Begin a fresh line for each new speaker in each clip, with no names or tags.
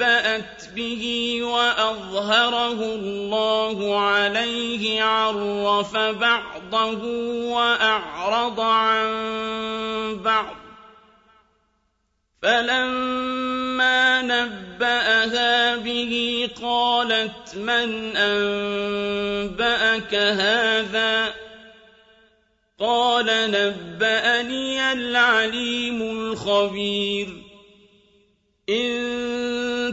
نبأت به وأظهره الله عليه عرف بعضه وأعرض عن بعض فلما نبأها به قالت من أنبأك هذا قال نبأني العليم الخبير إن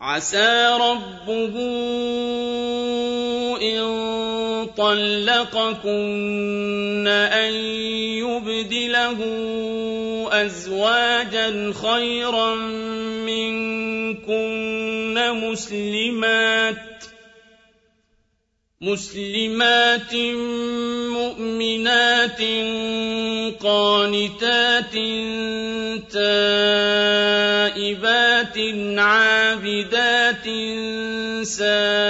عسى ربه إن طلقكن أن يبدله أزواجا خيرا منكن مسلمات مسلمات مؤمنات قانتات تائبات عابدات سائحات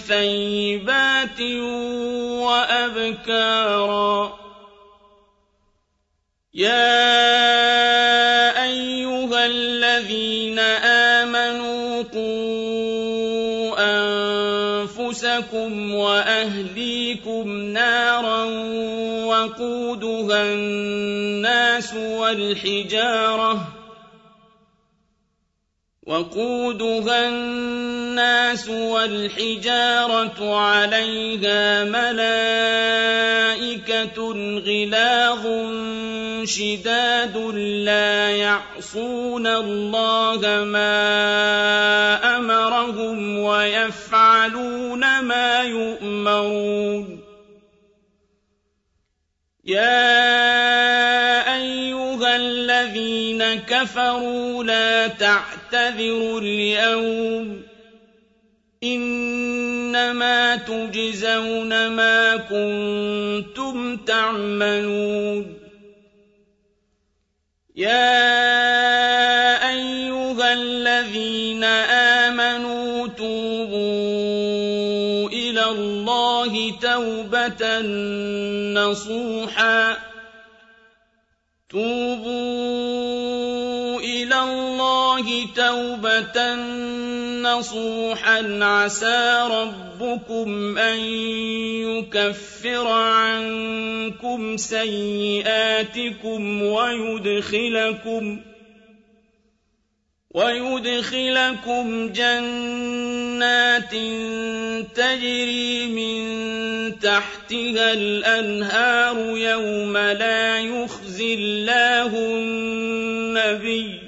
ثيبات وأبكارا يا أيها الذين آمنوا قوا أنفسكم وأهليكم نارا وقودها الناس والحجاره وقودها الناس والحجارة عليها ملائكة غلاظ شداد لا يعصون الله ما أمرهم ويفعلون ما يؤمرون يا كفروا لا تعتذروا اليوم إنما تجزون ما كنتم تعملون يا أيها الذين آمنوا توبوا إلى الله توبة نصوحا توبوا اللَّهِ تَوْبَةً نَّصُوحًا عَسَىٰ رَبُّكُمْ أَن يُكَفِّرَ عَنكُمْ سَيِّئَاتِكُمْ وَيُدْخِلَكُمْ وَيُدْخِلَكُمْ جَنَّاتٍ تَجْرِي مِن تَحْتِهَا الْأَنْهَارُ يَوْمَ لَا يُخْزِي اللَّهُ النَّبِيَّ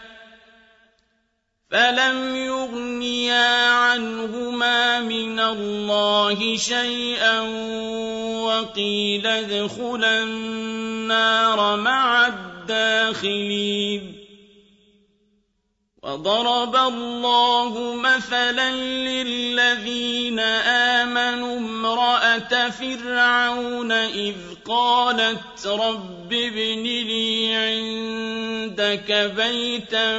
فلم يغنيا عنهما من الله شيئا وقيل ادخلا النار مع الداخلين وضرب الله مثلا للذين آمنوا امرأة فرعون إذ قالت رب ابن لي عندك بيتا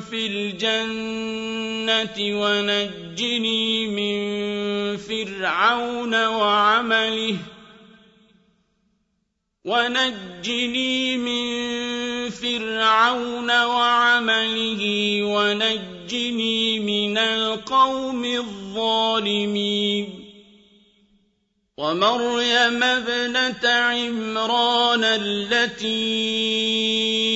في الجنة ونجني من فرعون وعمله ونجني من فرعون وعمله ونجني من القوم الظالمين ومريم ابنة عمران التي